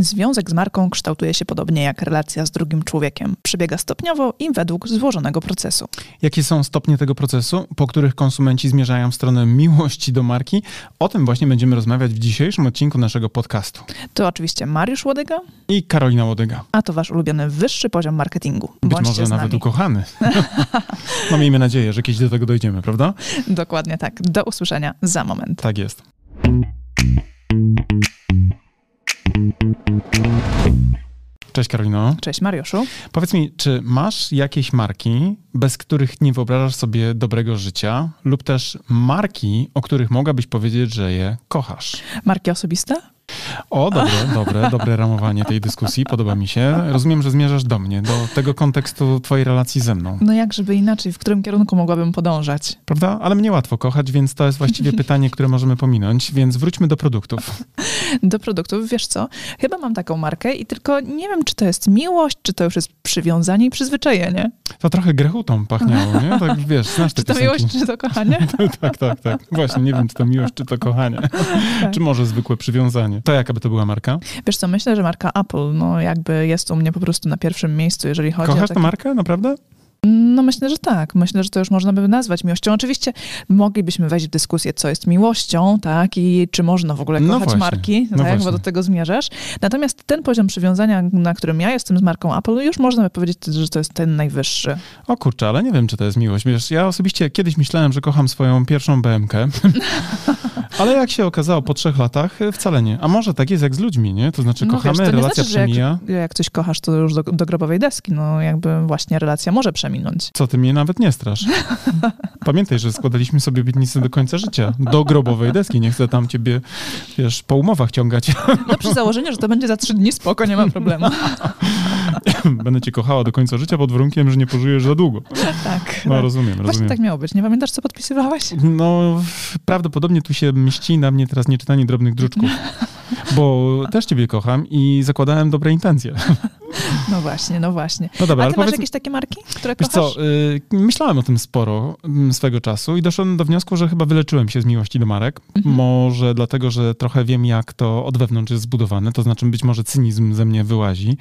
Związek z marką kształtuje się podobnie jak relacja z drugim człowiekiem. Przebiega stopniowo i według złożonego procesu. Jakie są stopnie tego procesu, po których konsumenci zmierzają w stronę miłości do marki? O tym właśnie będziemy rozmawiać w dzisiejszym odcinku naszego podcastu. To oczywiście Mariusz Łodyga I Karolina Łodyga. a to wasz ulubiony wyższy poziom marketingu. Być Bądźcie może nawet ukochany. no miejmy nadzieję, że kiedyś do tego dojdziemy, prawda? Dokładnie tak. Do usłyszenia za moment. Tak jest. Cześć Karolino. Cześć Mariuszu. Powiedz mi, czy masz jakieś marki, bez których nie wyobrażasz sobie dobrego życia, lub też marki, o których mogłabyś powiedzieć, że je kochasz? Marki osobiste? O, dobre, dobre, dobre ramowanie tej dyskusji, podoba mi się. Rozumiem, że zmierzasz do mnie, do tego kontekstu twojej relacji ze mną, No jak żeby inaczej, w którym kierunku mogłabym podążać? prawda? Ale mnie łatwo kochać, więc to jest właściwie pytanie, które możemy pominąć, więc wróćmy do produktów. Do produktów, wiesz co? Chyba mam taką markę i tylko nie wiem, czy to jest miłość, czy to już jest przywiązanie i przyzwyczajenie. To trochę grechutą pachniało, nie? Tak wiesz, znasz te Czy to piosenki. miłość, czy to kochanie? tak, tak, tak. Właśnie, nie wiem, czy to miłość, czy to kochanie. Tak. Czy może zwykłe przywiązanie. To jaka by to była marka? Wiesz co, myślę, że marka Apple, no jakby jest u mnie po prostu na pierwszym miejscu, jeżeli chodzi o Kochasz takie... tę markę, naprawdę? No myślę, że tak. Myślę, że to już można by nazwać miłością. Oczywiście moglibyśmy wejść w dyskusję, co jest miłością, tak, i czy można w ogóle No kochać właśnie, marki, no tak, bo do tego zmierzasz. Natomiast ten poziom przywiązania, na którym ja jestem z marką Apple, już można by powiedzieć, że to jest ten najwyższy. O kurczę, ale nie wiem, czy to jest miłość. Wiesz, ja osobiście kiedyś myślałem, że kocham swoją pierwszą BMK, ale jak się okazało po trzech latach, wcale nie. A może tak jest jak z ludźmi, nie? To znaczy No kochamy, wiesz, to nie relacja znaczy, że jak, przemija. jak coś kochasz, to już do, do grobowej deski. No jakby właśnie relacja może przeminąć. Co ty mnie nawet nie strasz. Pamiętaj, że składaliśmy sobie obietnice do końca życia. Do grobowej deski. Nie chcę tam ciebie, wiesz, po umowach ciągać. No przy założeniu, że to będzie za trzy dni, spoko, nie ma problemu. Będę cię kochała do końca życia pod warunkiem, że nie pożyjesz za długo. tak. No rozumiem, Właśnie rozumiem. tak miało być. Nie pamiętasz, co podpisywałeś? No, prawdopodobnie tu się mści na mnie teraz nieczytanie drobnych druczków. Bo też ciebie kocham i zakładałem dobre intencje. No właśnie, no właśnie. No dobra, A ale ty masz powiedz, jakieś takie marki, które wiesz kochasz? co, y, myślałem o tym sporo mm, swego czasu i doszedłem do wniosku, że chyba wyleczyłem się z miłości do marek. Mhm. Może dlatego, że trochę wiem, jak to od wewnątrz jest zbudowane, to znaczy być może cynizm ze mnie wyłazi,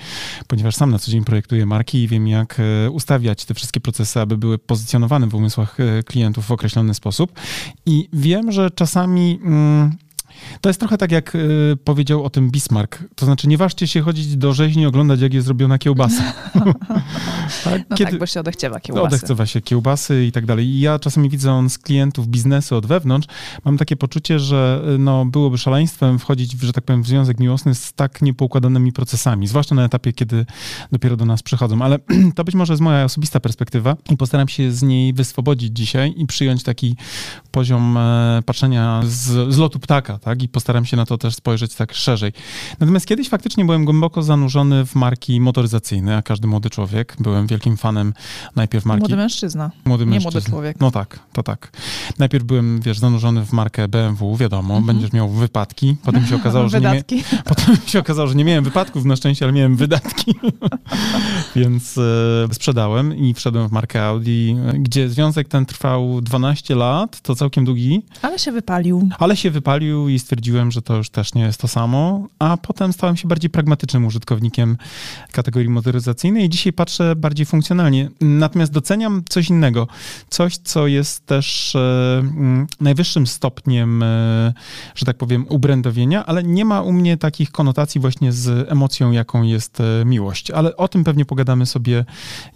ponieważ sam na co dzień projektuję marki i wiem, jak e, ustawiać te wszystkie procesy, aby były pozycjonowane w umysłach e, klientów w określony sposób. I wiem, że czasami... Mm, to jest trochę tak, jak y, powiedział o tym Bismarck. To znaczy, nie ważcie się chodzić do rzeźni i oglądać, jak jest zrobiona kiełbasa. tak? No tak, bo się odechciewa kiełbasy. Odechcewa się kiełbasy i tak dalej. I ja czasami widzę on z klientów biznesu od wewnątrz. Mam takie poczucie, że y, no, byłoby szaleństwem wchodzić, w, że tak powiem, w związek miłosny z tak niepoukładanymi procesami, zwłaszcza na etapie, kiedy dopiero do nas przychodzą. Ale to być może jest moja osobista perspektywa i postaram się z niej wyswobodzić dzisiaj i przyjąć taki poziom e, patrzenia z, z lotu ptaka, tak? I postaram się na to też spojrzeć tak szerzej. Natomiast kiedyś faktycznie byłem głęboko zanurzony w marki motoryzacyjne, jak każdy młody człowiek. Byłem wielkim fanem najpierw marki... Młody mężczyzna. Młody Nie mężczyzna. młody człowiek. No tak, to tak. Najpierw byłem, wiesz, zanurzony w markę BMW, wiadomo, Mhm. będziesz miał wypadki. Potem się okazało, że nie, mia- potem się okazało, że nie miałem wypadków na szczęście, ale miałem wydatki. Więc e, sprzedałem i wszedłem w markę Audi, e, gdzie związek ten trwał 12 lat, to całkiem długi, Ale się wypalił. ale się wypalił i stwierdziłem, że to już też nie jest to samo, a potem stałem się bardziej pragmatycznym użytkownikiem kategorii motoryzacyjnej i dzisiaj patrzę bardziej funkcjonalnie. Natomiast doceniam coś innego. Coś, co jest też e, mm, najwyższym stopniem, e, że tak powiem, ubrędowienia, ale nie ma u mnie takich konotacji właśnie z emocją, jaką jest e, miłość. Ale o tym pewnie pogadamy sobie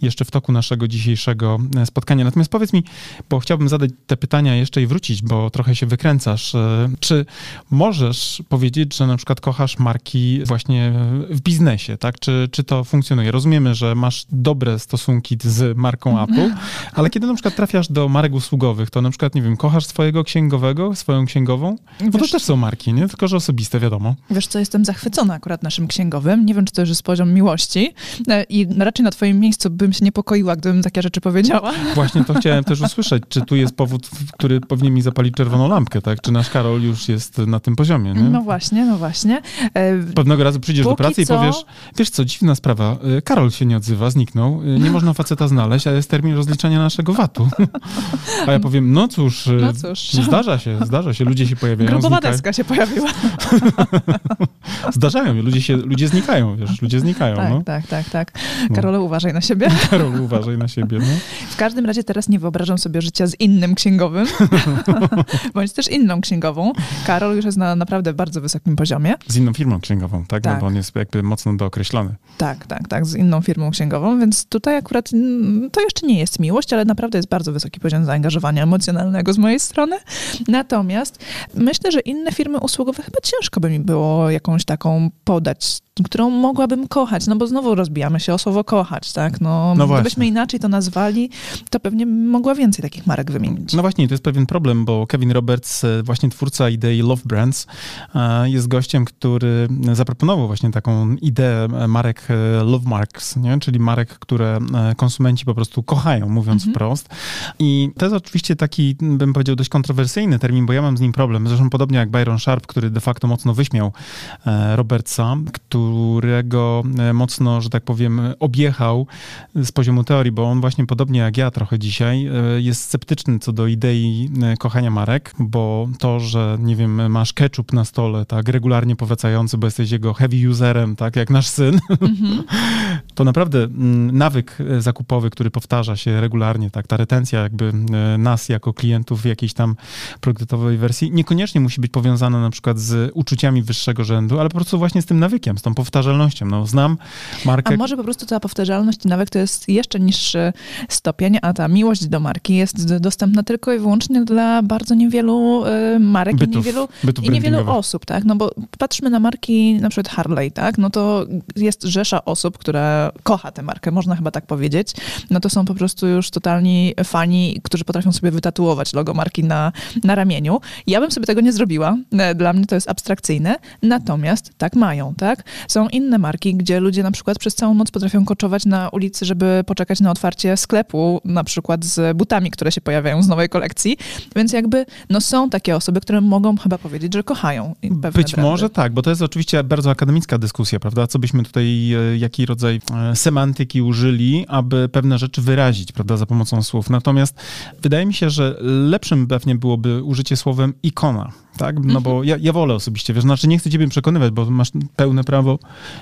jeszcze w toku naszego dzisiejszego e, spotkania. Natomiast powiedz mi, bo chciałbym zadać te pytania jeszcze i wrócić, bo trochę się wykręcasz. e, Czy możesz powiedzieć, że na przykład kochasz marki właśnie w biznesie, tak? Czy, czy to funkcjonuje? Rozumiemy, że masz dobre stosunki z marką Apple, ale kiedy na przykład trafiasz do marek usługowych, to na przykład, nie wiem, kochasz swojego księgowego, swoją księgową? Bo to Wiesz, też są marki, nie? Tylko, że osobiste, wiadomo. wiesz co, jestem zachwycona akurat naszym księgowym. Nie wiem, czy to już jest poziom miłości. E, I raczej na twoim miejscu bym się niepokoiła, gdybym takie rzeczy powiedziała. Właśnie to chciałem też usłyszeć. Czy tu jest powód, który powinien mi zapalić czerwoną lampkę, tak? Czy nasz Karol już jest na tym poziomie. Nie? No właśnie, no właśnie. E, Pewnego razu przyjdziesz do pracy co... i powiesz, wiesz co, dziwna sprawa, e, Karol się nie odzywa, zniknął, e, nie można faceta znaleźć, a jest termin rozliczania naszego VAT-u. A ja powiem, no cóż, no cóż. zdarza się, zdarza się, ludzie się pojawiają. Grubowa deska się pojawiła. Zdarzają, ludzie, się, ludzie znikają, wiesz, ludzie znikają. Tak, no. tak, tak, tak. Karol, uważaj na siebie. Karol, uważaj na siebie. No. W każdym razie teraz nie wyobrażam sobie życia z innym księgowym, bądź też inną księgową. Karol już jest na naprawdę bardzo wysokim poziomie. Z inną firmą księgową, tak? tak. No bo on jest jakby mocno dookreślony. Tak, tak, tak, z inną firmą księgową, więc tutaj akurat mm, to jeszcze nie jest miłość, ale naprawdę jest bardzo wysoki poziom zaangażowania emocjonalnego z mojej strony. Natomiast myślę, że inne firmy usługowe chyba ciężko by mi było jakąś taką podać którą mogłabym kochać, no bo znowu rozbijamy się o słowo kochać, tak? No, no gdybyśmy inaczej to nazwali, to pewnie mogła więcej takich marek wymienić. No właśnie, to jest pewien problem, bo Kevin Roberts, e, właśnie twórca idei Love Brands, e, jest gościem, który zaproponował właśnie taką ideę marek e, Love Marks, nie? czyli marek, które konsumenci po prostu kochają, mówiąc mhm. wprost. I to jest oczywiście taki, bym powiedział, dość kontrowersyjny termin, bo ja mam z nim problem. Zresztą podobnie jak Byron Sharp, który de facto mocno wyśmiał Robertsa, którego mocno, że tak powiem, objechał z poziomu teorii, bo on właśnie podobnie jak ja trochę dzisiaj jest sceptyczny co do idei kochania marek, bo to, że nie wiem, masz ketchup na stole, tak, regularnie powracający, bo jesteś jego heavy userem, tak, jak nasz syn, mm-hmm. to naprawdę mm, nawyk zakupowy, który powtarza się regularnie, tak, ta retencja jakby nas jako klientów w jakiejś tam produktowej wersji, niekoniecznie musi być powiązana na przykład z uczuciami wyższego rzędu, ale po prostu właśnie z tym nawykiem, z tą powtarzalnością. No, znam markę... A może po prostu ta powtarzalność i nawyk to jest jeszcze niższy stopień, a ta miłość do marki jest dostępna tylko i wyłącznie dla bardzo niewielu y, marek bytów, i niewielu, i niewielu osób, tak? No bo patrzmy na marki, na przykład Harley, tak? No to jest rzesza osób, która kocha tę markę, można chyba tak powiedzieć. No to są po prostu już totalni fani, którzy potrafią sobie wytatuować logo marki na, na ramieniu. Ja bym sobie tego nie zrobiła. Dla mnie to jest abstrakcyjne. Natomiast tak mają, tak? Są inne marki, gdzie ludzie na przykład przez całą noc potrafią koczować na ulicy, żeby poczekać na otwarcie sklepu, na przykład z butami, które się pojawiają z nowej kolekcji. Więc jakby no są takie osoby, które mogą chyba powiedzieć, że kochają pewne Być może tak, bo to jest oczywiście bardzo akademicka dyskusja, prawda? Co byśmy tutaj, e, jaki rodzaj e, semantyki użyli, aby pewne rzeczy wyrazić, prawda, za pomocą słów. Natomiast wydaje mi się, że lepszym pewnie byłoby użycie słowem ikona, tak? No bo ja, ja wolę osobiście, wiesz, znaczy nie chcę ciebie przekonywać, bo masz pełne prawo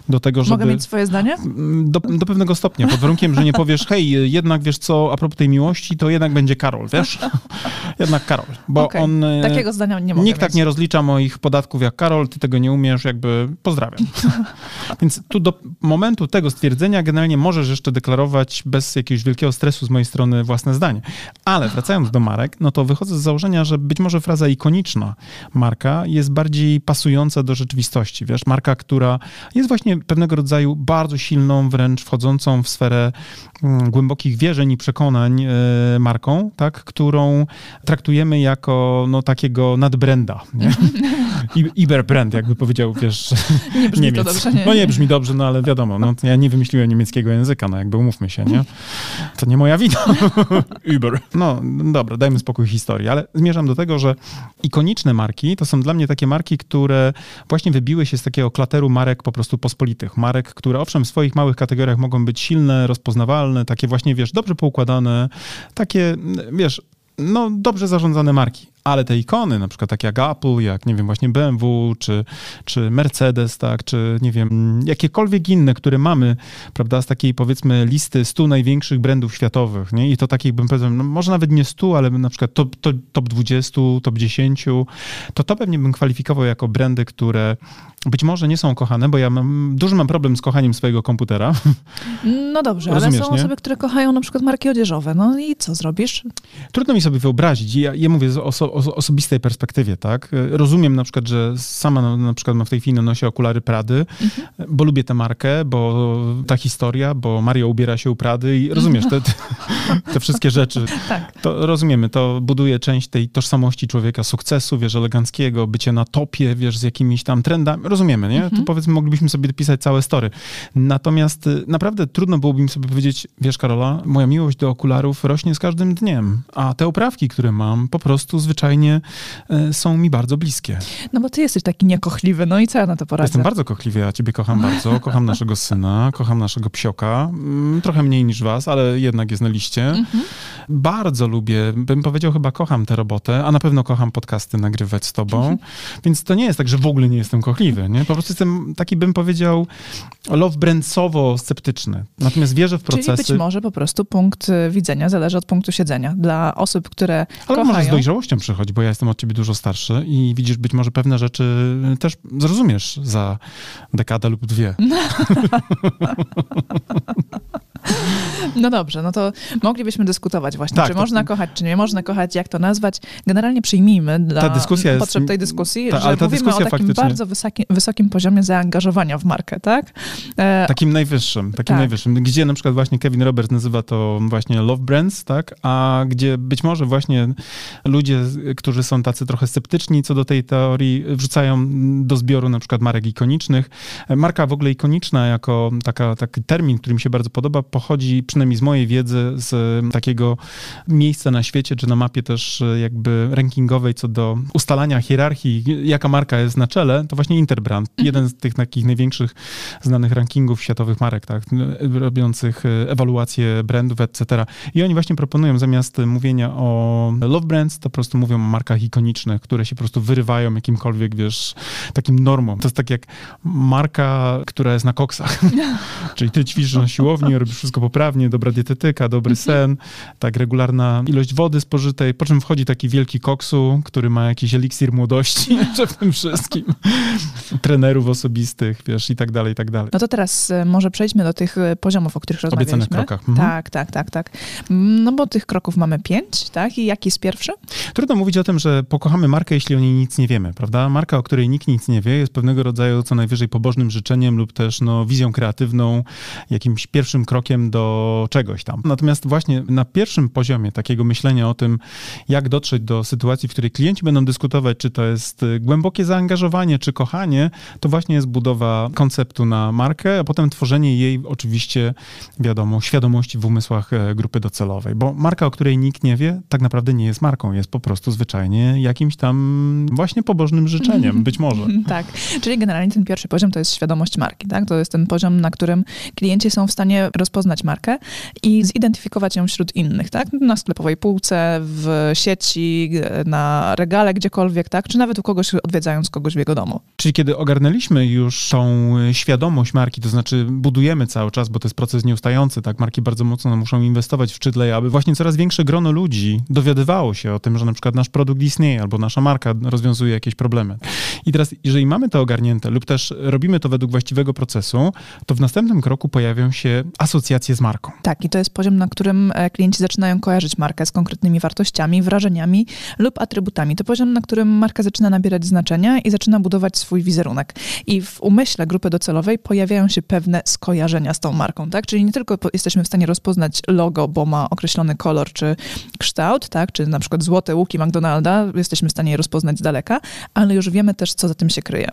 do tego, żeby... Mogę mieć swoje zdanie? Do, do pewnego stopnia, pod warunkiem, że nie powiesz, hej, jednak wiesz co, a propos tej miłości, to jednak będzie Karol, wiesz? jednak Karol, bo okay. on... E, Takiego zdania nie mogę Nikt tak mieć. tak nie rozlicza moich podatków jak Karol, ty tego nie umiesz, jakby pozdrawiam. Więc tu do momentu tego stwierdzenia generalnie możesz jeszcze deklarować bez jakiegoś wielkiego stresu z mojej strony własne zdanie. Ale wracając do marek, no to wychodzę z założenia, że być może fraza ikoniczna marka jest bardziej pasująca do rzeczywistości. Wiesz, marka, która jest właśnie pewnego rodzaju bardzo silną, wręcz wchodzącą w sferę mm, głębokich wierzeń i przekonań e, marką, tak, którą traktujemy jako no, takiego nadbrenda. Nie? Iberbrand, jakby powiedział, wiesz, nie brzmi Niemiec. To dobrze, nie. No nie brzmi dobrze, no ale wiadomo, no, ja nie wymyśliłem niemieckiego języka, no jakby umówmy się, nie? To nie moja wina. Uber. No dobra, dajmy spokój historii, ale zmierzam do tego, że ikoniczne marki to są dla mnie takie marki, które właśnie wybiły się z takiego klateru marek po prostu pospolitych. Marek, które owszem w swoich małych kategoriach mogą być silne, rozpoznawalne, takie właśnie, wiesz, dobrze poukładane, takie, wiesz, no, dobrze zarządzane marki ale te ikony, na przykład takie jak Apple, jak nie wiem, właśnie BMW, czy, czy Mercedes, tak, czy nie wiem, jakiekolwiek inne, które mamy, prawda, z takiej powiedzmy listy 100 największych brandów światowych, nie? I to takich bym powiedział, no może nawet nie 100, ale na przykład top, top, top 20, top 10, to to pewnie bym kwalifikował jako brandy, które być może nie są kochane, bo ja mam, duży mam problem z kochaniem swojego komputera. No dobrze, Rozumiesz, ale są nie? osoby, które kochają na przykład marki odzieżowe, no i co zrobisz? Trudno mi sobie wyobrazić. Ja, ja mówię o, o osobistej perspektywie, tak? Rozumiem na przykład, że sama na, na przykład w tej chwili nosi okulary Prady, mhm. bo lubię tę markę, bo ta historia, bo Mario ubiera się u Prady i rozumiesz te, te, wszystkie rzeczy. tak. To rozumiemy, to buduje część tej tożsamości człowieka, sukcesu, wiesz, eleganckiego, bycie na topie, wiesz, z jakimiś tam trendami. Rozumiemy, nie? Mhm. To powiedzmy, moglibyśmy sobie dopisać całe story. Natomiast y, naprawdę trudno byłoby mi sobie powiedzieć, wiesz, Karola, moja miłość do okularów rośnie z każdym dniem, a te oprawki, które mam, po prostu zwyczajnie zwyczajnie e, są mi bardzo bliskie. No bo ty jesteś taki niekochliwy, no i co ja na to poradzę? Jestem bardzo kochliwy, ja ciebie kocham bardzo, kocham naszego syna, kocham naszego psioka, mm, trochę mniej niż was, ale jednak jest na liście. Mhm. Bardzo lubię, bym powiedział chyba kocham tę robotę, a na pewno kocham podcasty nagrywać z tobą, mhm. więc to nie jest tak, że w ogóle nie jestem kochliwy, nie? Po prostu jestem taki, bym powiedział, love brandsowo sceptyczny. Natomiast wierzę w procesy. Czyli być może po prostu punkt widzenia zależy od punktu siedzenia. Dla osób, które Ale kochają... może z dojrzałością przychodzi, bo ja jestem od ciebie dużo starszy i widzisz być może pewne rzeczy też zrozumiesz za dekadę lub dwie. No dobrze, no to moglibyśmy dyskutować właśnie, tak, czy to... można kochać, czy nie można kochać, jak to nazwać. Generalnie przyjmijmy dla ta dyskusja potrzeb tej dyskusji, ta, że ta mówimy o takim faktycznie... bardzo wysokim, wysokim poziomie zaangażowania w markę, tak? E... Takim najwyższym, takim tak. najwyższym. Gdzie na przykład właśnie Kevin Roberts nazywa to właśnie love brands, tak? A gdzie być może właśnie ludzie, którzy są tacy trochę sceptyczni co do tej teorii, wrzucają do zbioru na przykład marek ikonicznych. Marka w ogóle ikoniczna jako taka, taki termin, który mi się bardzo podoba, pochodzi przynajmniej z mojej wiedzy z takiego miejsca na świecie, czy na mapie też jakby rankingowej co do ustalania hierarchii, jaka marka jest na czele, to właśnie Interbrand. Mhm. Jeden z tych takich największych znanych rankingów światowych marek, tak, robiących ewaluację brandów, etc. I oni właśnie proponują zamiast mówienia o love brands, to po prostu mówią o markach ikonicznych, które się po prostu wyrywają jakimkolwiek, wiesz, takim normą. To jest tak jak marka, która jest na koksach. Czyli ty ćwiczysz na siłowni, robisz wszystko poprawnie, dobra dietetyka, dobry mhm. sen, tak, regularna ilość wody spożytej, po czym wchodzi taki wielki koksu, który ma jakiś eliksir młodości w tym wszystkim. Trenerów osobistych, wiesz, i tak dalej, i tak dalej. No to teraz e, może przejdźmy do tych e, poziomów, o których rozmawialiśmy. Obiecanych krokach. Mhm. Tak, tak, tak, tak. No bo tych kroków mamy pięć, tak? I jaki jest pierwszy? Trudno mówić o tym, że pokochamy markę, jeśli o niej nic nie wiemy, prawda? Marka, o której nikt nic nie wie, jest pewnego rodzaju co najwyżej pobożnym życzeniem lub też no, wizją kreatywną, jakimś pierwszym krokiem do czegoś tam. Natomiast właśnie na pierwszym poziomie takiego myślenia o tym, jak dotrzeć do sytuacji, w której klienci będą dyskutować, czy to jest y, głębokie zaangażowanie, czy kochanie, to właśnie jest budowa konceptu na markę, a potem tworzenie jej oczywiście, wiadomo, świadomości w umysłach e, grupy docelowej. Bo marka, o której nikt nie wie, tak naprawdę nie jest marką, jest po prostu zwyczajnie jakimś tam właśnie pobożnym życzeniem, być może. tak, czyli generalnie ten pierwszy poziom to jest świadomość marki, tak? To jest ten poziom, na którym klienci są w stanie rozpoznać markę i zidentyfikować ją wśród innych, tak? Na sklepowej półce, w sieci, na regale, gdziekolwiek, tak? Czy nawet u kogoś odwiedzając kogoś w jego domu. Czyli kiedy ogarnęliśmy już tą świadomość marki, to znaczy budujemy cały czas, bo to jest proces nieustający, tak? Marki bardzo mocno muszą inwestować w czytle, aby właśnie coraz większe grono ludzi dowiadywało się o tym, że na przykład nasz produkt istnieje albo nasza marka rozwiązuje jakieś problemy. I teraz, jeżeli mamy to ogarnięte lub też robimy to według właściwego procesu, to w następnym kroku pojawią się asocjacje z marką. Tak, i to jest poziom, na którym e, klienci zaczynają kojarzyć markę z konkretnymi wartościami, wrażeniami lub atrybutami. To poziom, na którym marka zaczyna nabierać znaczenia i zaczyna budować swój wizerunek. I w umyśle grupy docelowej pojawiają się pewne skojarzenia z tą marką, tak? Czyli nie tylko jesteśmy w stanie rozpoznać logo, bo ma określony kolor czy kształt, tak? Czy na przykład złote łuki McDonalda, jesteśmy w stanie je rozpoznać z daleka, ale już wiemy też, co za tym się kryje.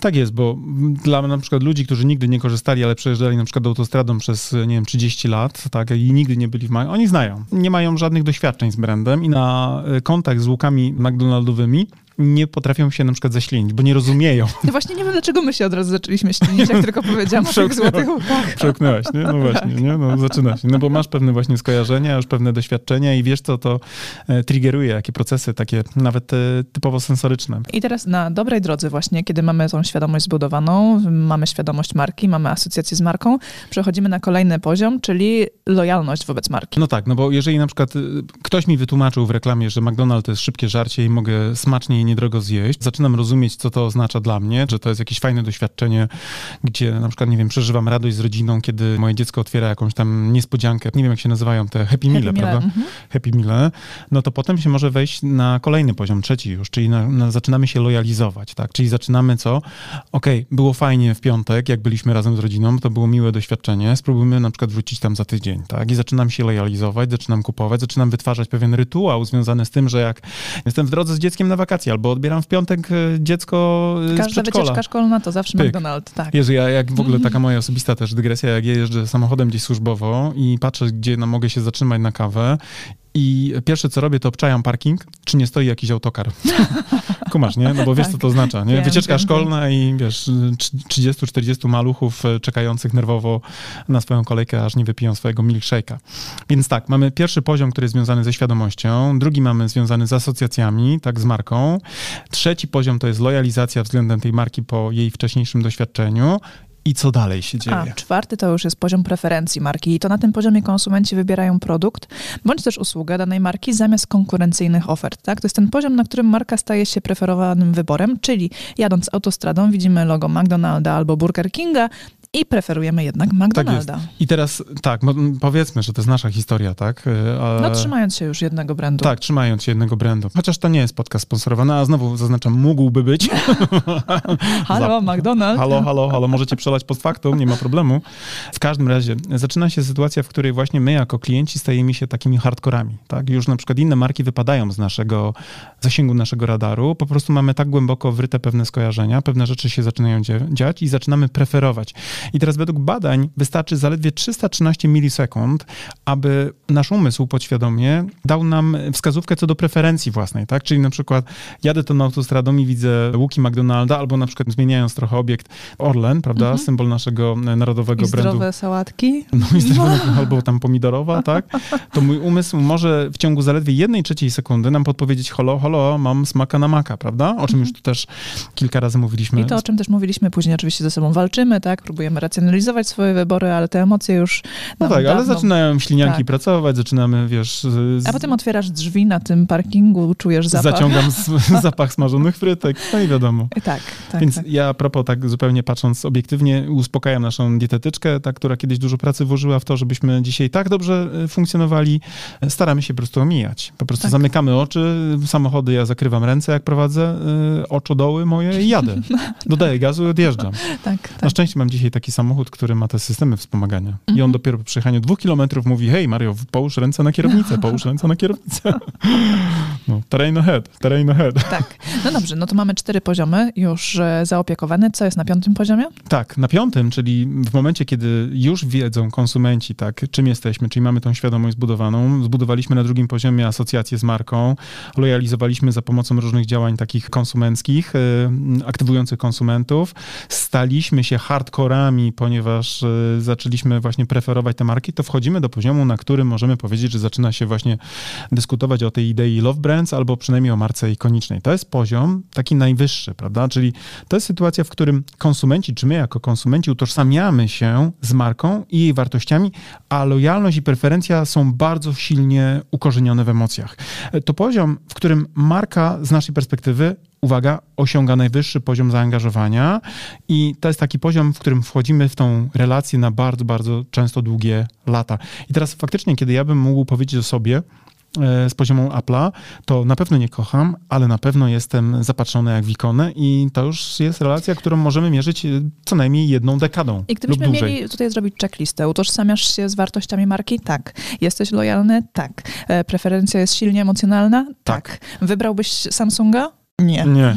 Tak jest, bo dla na przykład ludzi, którzy nigdy nie korzystali, ale przejeżdżali na przykład autostradą przez, nie wiem, 30 lat, tak, i nigdy nie byli w Mac, oni znają. Nie mają żadnych doświadczeń z brandem i na e, kontakt z łukami McDonaldowymi nie potrafią się na przykład zaślinić, bo nie rozumieją. No właśnie nie wiem, dlaczego my się od razu zaczęliśmy ślinić, jak tylko powiedziałam o tych złotych łukach. Przełknęłaś, nie? No właśnie, nie? No zaczyna się. No bo masz pewne właśnie skojarzenia, już pewne doświadczenia i wiesz, co to e, triggeruje, jakie procesy takie nawet e, typowo sensoryczne. I teraz na dobrej drodze właśnie, kiedy mamy tą świadomość zbudowaną, mamy świadomość marki, mamy asocjację z marką, przechodzimy na kolejny poziom, czyli lojalność wobec marki. No tak, no bo jeżeli na przykład e, ktoś mi wytłumaczył w reklamie, że McDonald's to jest szybkie żarcie i mogę smacznie niedrogo zjeść. Zaczynam rozumieć, co to oznacza dla mnie, że to jest jakieś fajne doświadczenie, gdzie na przykład, nie wiem, przeżywam radość z rodziną, kiedy moje dziecko otwiera jakąś tam niespodziankę. Nie wiem, jak się nazywają te happy meal, prawda? Mhm. Happy meal. No to potem się może wejść na kolejny poziom, trzeci już, czyli na, na, zaczynamy się lojalizować, tak? Czyli zaczynamy co? Okej, okay, było fajnie w piątek, jak byliśmy razem z rodziną, to było miłe doświadczenie, spróbujmy na przykład wrócić tam za tydzień, tak? I zaczynam się lojalizować, zaczynam kupować, zaczynam wytwarzać pewien rytuał związany z tym, że jak jestem w drodze z dzieckiem na wakacje albo odbieram w piątek e, dziecko e, Każda z przedszkola. wycieczka szkolna to zawsze Pyk. McDonald's, tak. Jezu, ja jak w ogóle mhm. taka moja osobista też dygresja, jak jeżdżę samochodem gdzieś służbowo i patrzę, gdzie no, mogę się zatrzymać na kawę i pierwsze co robię, to obczajam parking, czy nie stoi jakiś autokar. Kumasz, nie? No bo wiesz, tak. co to oznacza, nie? Wycieczka wiem, szkolna wiem. i wiesz, 30-40 maluchów e, czekających nerwowo na swoją kolejkę, aż nie wypiją swojego milkshake'a. Więc tak, mamy pierwszy poziom, który jest związany ze świadomością, drugi mamy związany z asocjacjami, tak, z marką. Trzeci poziom to jest lojalizacja względem tej marki po jej wcześniejszym doświadczeniu i co dalej się dzieje. A czwarty to już jest poziom preferencji marki i to na tym poziomie konsumenci wybierają produkt bądź też usługę danej marki zamiast konkurencyjnych ofert. Tak? To jest ten poziom, na którym marka staje się preferowanym wyborem, czyli jadąc autostradą widzimy logo McDonalda albo Burger Kinga, i preferujemy jednak McDonalda. Tak I teraz tak, powiedzmy, że to jest nasza historia, tak? Ale... No trzymając się już jednego brandu. Tak, trzymając się jednego brandu. Chociaż to nie jest podcast sponsorowany, a znowu zaznaczam, mógłby być. halo, Za... McDonald's. Halo, halo, halo, możecie przelać post factum, nie ma problemu. W każdym razie zaczyna się sytuacja, w której właśnie my jako klienci stajemy się takimi hardkorami, tak? Już na przykład inne marki wypadają z naszego zasięgu naszego radaru, po prostu mamy tak głęboko wryte pewne skojarzenia, pewne rzeczy się zaczynają dziać i zaczynamy preferować. I teraz według badań wystarczy zaledwie 313 milisekund, aby nasz umysł podświadomie dał nam wskazówkę co do preferencji własnej, tak? Czyli na przykład jadę tą autostradą i widzę łuki McDonalda, albo na przykład zmieniając trochę obiekt Orlen, prawda? Mhm. Symbol naszego narodowego I brandu. zdrowe sałatki. No i zdrowe, no. albo tam pomidorowa, tak? To mój umysł może w ciągu zaledwie jednej trzeciej sekundy nam podpowiedzieć holo, holo, mam smaka na maka, prawda? O czym mhm. już tu też kilka razy mówiliśmy. I to, o czym też mówiliśmy później, oczywiście ze sobą walczymy, tak? Próbujemy racjonalizować swoje wybory, ale te emocje już. No tak, dawno... ale zaczynają ślinianki tak. pracować, zaczynamy, wiesz. Z... A potem otwierasz drzwi na tym parkingu, czujesz zapach. Zaciągam zapach smażonych frytek, no i wiadomo. Tak, tak. Więc tak. ja a propos, tak zupełnie patrząc obiektywnie, uspokajam naszą dietetyczkę, ta, która kiedyś dużo pracy włożyła w to, żebyśmy dzisiaj tak dobrze e, funkcjonowali. Staramy się po prostu omijać. Po prostu tak. zamykamy oczy, samochody, ja zakrywam ręce, jak prowadzę, oczodoły moje i jadę. Dodaję gazu i odjeżdżam. Tak, tak. Na szczęście mam dzisiaj tak taki samochód, który ma te systemy wspomagania. Mhm. I on dopiero po przejechaniu dwóch kilometrów mówi, hej Mario, połóż ręce na kierownicę, połóż ręce na kierownicę. No, terrain ahead, terrain ahead. Tak. No dobrze, no to mamy cztery poziomy już e, zaopiekowane. Co jest na piątym poziomie? Tak, na piątym, czyli w momencie, kiedy już wiedzą konsumenci, tak, czym jesteśmy, czyli mamy tą świadomość zbudowaną, zbudowaliśmy na drugim poziomie asocjację z marką, lojalizowaliśmy za pomocą różnych działań takich konsumenckich, yy, aktywujących konsumentów, staliśmy się hardcorami ponieważ e, zaczęliśmy właśnie preferować te marki, to wchodzimy do poziomu, na którym możemy powiedzieć, że zaczyna się właśnie dyskutować o tej idei love brands albo przynajmniej o marce ikonicznej. To jest poziom taki najwyższy, prawda? Czyli to jest sytuacja, w którym konsumenci, czy my jako konsumenci utożsamiamy się z marką i jej wartościami, a lojalność i preferencja są bardzo silnie ukorzenione w emocjach. E, to poziom, w którym marka z naszej perspektywy uwaga, osiąga najwyższy poziom zaangażowania i to jest taki poziom, w którym wchodzimy w tą relację na bardzo, bardzo często długie lata. I teraz faktycznie, kiedy ja bym mógł powiedzieć o sobie, E, z poziomu Apple'a, to na pewno nie kocham, ale na pewno jestem zapatrzony jak w ikonę i to już jest relacja, którą możemy mierzyć e, co najmniej jedną dekadą I gdybyśmy lub mieli tutaj zrobić checklistę, utożsamiasz się z wartościami marki? Tak. Jesteś lojalny? Tak. E, preferencja jest silnie emocjonalna? Tak. tak. Wybrałbyś Samsunga? Nie. Nie.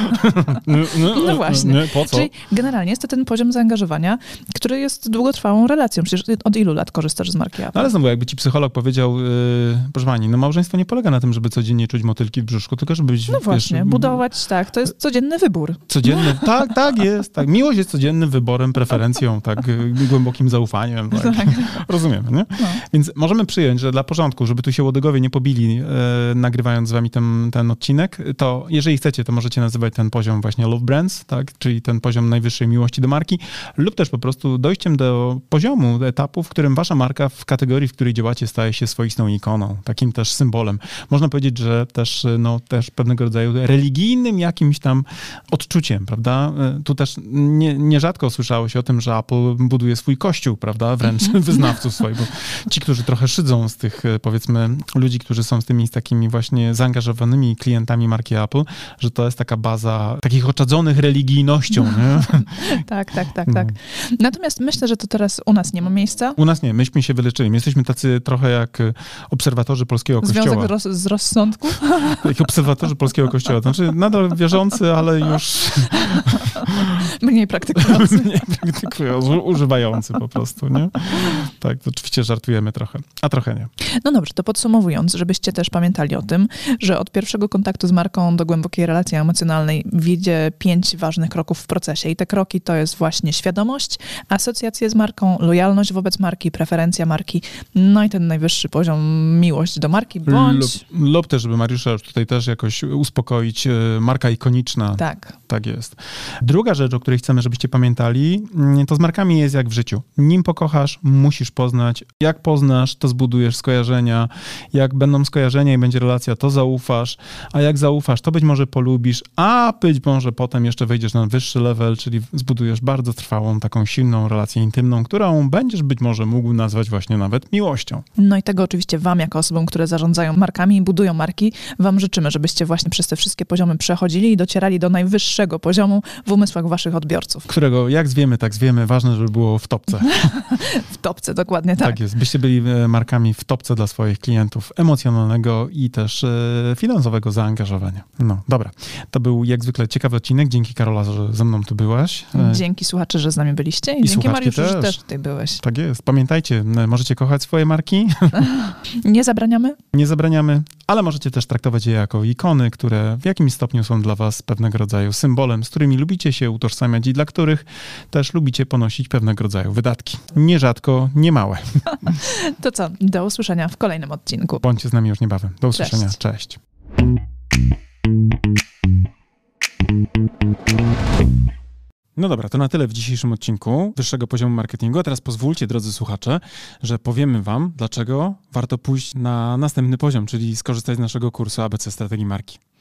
no, no, no, właśnie. Nie, po co? Czyli generalnie jest to ten poziom zaangażowania, który jest długotrwałą relacją. Przecież od ilu lat korzystasz z marki Apple? No, ale znowu, jakby ci psycholog powiedział, yy, proszę pani, no małżeństwo nie polega na tym, żeby codziennie czuć motylki w brzuszku, tylko żeby być... No właśnie, wiesz, budować, tak, to jest codzienny wybór. Codzienny, tak, tak jest. Tak. Miłość jest codziennym wyborem, preferencją, tak, y, głębokim zaufaniem. Tak. tak. Rozumiemy, nie? No. Więc możemy przyjąć, że dla porządku, żeby tu się łodygowie nie pobili, yy, nagrywając z wami ten, ten odcinek, to jeżeli chcecie, to możecie nazywać ten poziom właśnie love brands, tak, czyli ten poziom najwyższej miłości do marki, lub też po prostu dojściem do poziomu, do etapu, w którym wasza marka w kategorii, w której działacie, staje się swoistą ikoną, takim też symbolem. Można powiedzieć, że też, no, też pewnego rodzaju religijnym jakimś tam odczuciem, prawda? Tu też nie, nierzadko słyszało się o tym, że Apple buduje swój kościół, prawda? Wręcz wyznawców swoich, bo ci, którzy trochę szydzą z tych, powiedzmy, ludzi, którzy są z tymi z takimi właśnie zaangażowanymi klientami marki Apple, Że to jest taka baza takich oczadzonych religijnością. Nie? tak, tak, tak, tak. No. Natomiast myślę, że to teraz u nas nie ma miejsca. U nas nie, myśmy się wyleczyli. My jesteśmy tacy trochę jak obserwatorzy polskiego kościoła. Związek roz, z rozsądku? Jak obserwatorzy polskiego kościoła. Znaczy nadal wierzący, ale już... Mniej praktykujący. Mniej praktykujący, używający po prostu, nie? Tak, oczywiście żartujemy trochę, a trochę nie. No dobrze, to podsumowując, żebyście też pamiętali o tym, że od pierwszego kontaktu z marką do głębokiej relacji emocjonalnej wiedzie pięć ważnych kroków w procesie i te kroki to jest właśnie świadomość, asocjacje z marką, lojalność wobec marki, preferencja marki, no i ten najwyższy poziom miłość do marki, bądź... Lub, lub też, żeby Mariusza już tutaj też jakoś uspokoić, e, marka ikoniczna. Tak. Tak jest. Druga rzecz, o której chcemy, żebyście pamiętali, mm, to z markami jest jak w życiu. Nim pokochasz, musisz poznać. Jak poznasz, to zbudujesz skojarzenia. Jak będą skojarzenia i będzie relacja, to zaufasz. A jak zaufasz, to być może polubisz, a być może potem jeszcze wejdziesz na wyższy level, czyli zbudujesz bardzo trwałą, taką silną relację intymną, którą będziesz być może mógł nazwać właśnie nawet miłością. No i tego oczywiście wam, jako osobom, które zarządzają markami i budują marki, wam życzymy, żebyście właśnie przez te wszystkie poziomy przechodzili i docierali do najwyższego poziomu w umysłach waszych odbiorców. Którego jak zwiemy, tak zwiemy. Ważne, żeby było w topce. w topce, dokładnie tak. Tak jest. Byście byli e, markami w topce dla swoich klientów emocjonalnego i też e, finansowego zaangażowania. No, dobra. To był jak zwykle ciekawy odcinek. Dzięki Karola, że ze mną tu byłaś. E, dzięki słuchacze, że z nami byliście i, I dzięki Mariuszu, też. że też tutaj byłeś. Tak jest. Pamiętajcie, możecie kochać swoje marki. Nie zabraniamy? Nie zabraniamy, ale możecie też traktować je jako ikony, które w jakimś stopniu są dla was pewnego rodzaju symbolem, z którymi lubicie się utożsamiać i dla których też lubicie ponosić pewnego rodzaju wydatki. Nierzadko niemałe. To co, do usłyszenia w kolejnym odcinku. Bądźcie z nami już niebawem. Do usłyszenia. Cześć. Cześć. No dobra, to na tyle w dzisiejszym odcinku wyższego poziomu marketingu. A teraz pozwólcie, drodzy słuchacze, że powiemy Wam, dlaczego warto pójść na następny poziom, czyli skorzystać z naszego kursu ABC Strategii Marki.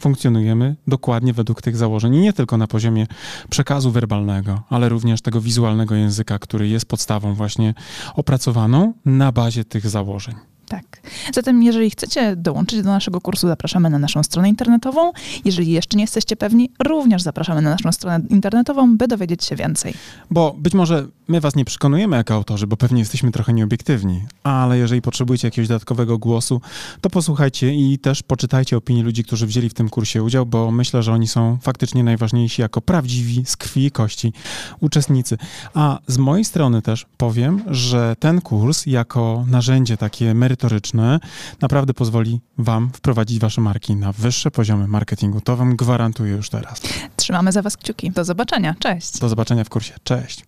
funkcjonujemy dokładnie według tych założeń. I nie tylko na poziomie przekazu werbalnego, ale również tego wizualnego języka, który jest podstawą właśnie opracowaną na bazie tych założeń. Tak. Zatem, jeżeli chcecie dołączyć do naszego kursu, zapraszamy na naszą stronę internetową. Jeżeli jeszcze nie jesteście pewni, również zapraszamy na naszą stronę internetową, by dowiedzieć się więcej. Bo być może my was nie przekonujemy jako autorzy, bo pewnie jesteśmy trochę nieobiektywni, ale jeżeli potrzebujecie jakiegoś dodatkowego głosu, to posłuchajcie i też poczytajcie opinii ludzi, którzy wzięli w tym kursie udział, bo myślę, że oni są faktycznie najważniejsi jako prawdziwi, z krwi i kości uczestnicy. A z mojej strony też powiem, że ten kurs jako narzędzie takie merytoryczne, merytoryczne naprawdę pozwoli Wam wprowadzić Wasze marki na wyższe poziomy marketingu. To Wam gwarantuję już teraz. Trzymamy za Was kciuki. Do zobaczenia. Cześć. Do zobaczenia w kursie. Cześć.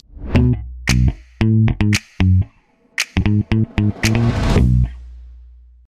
Thank you.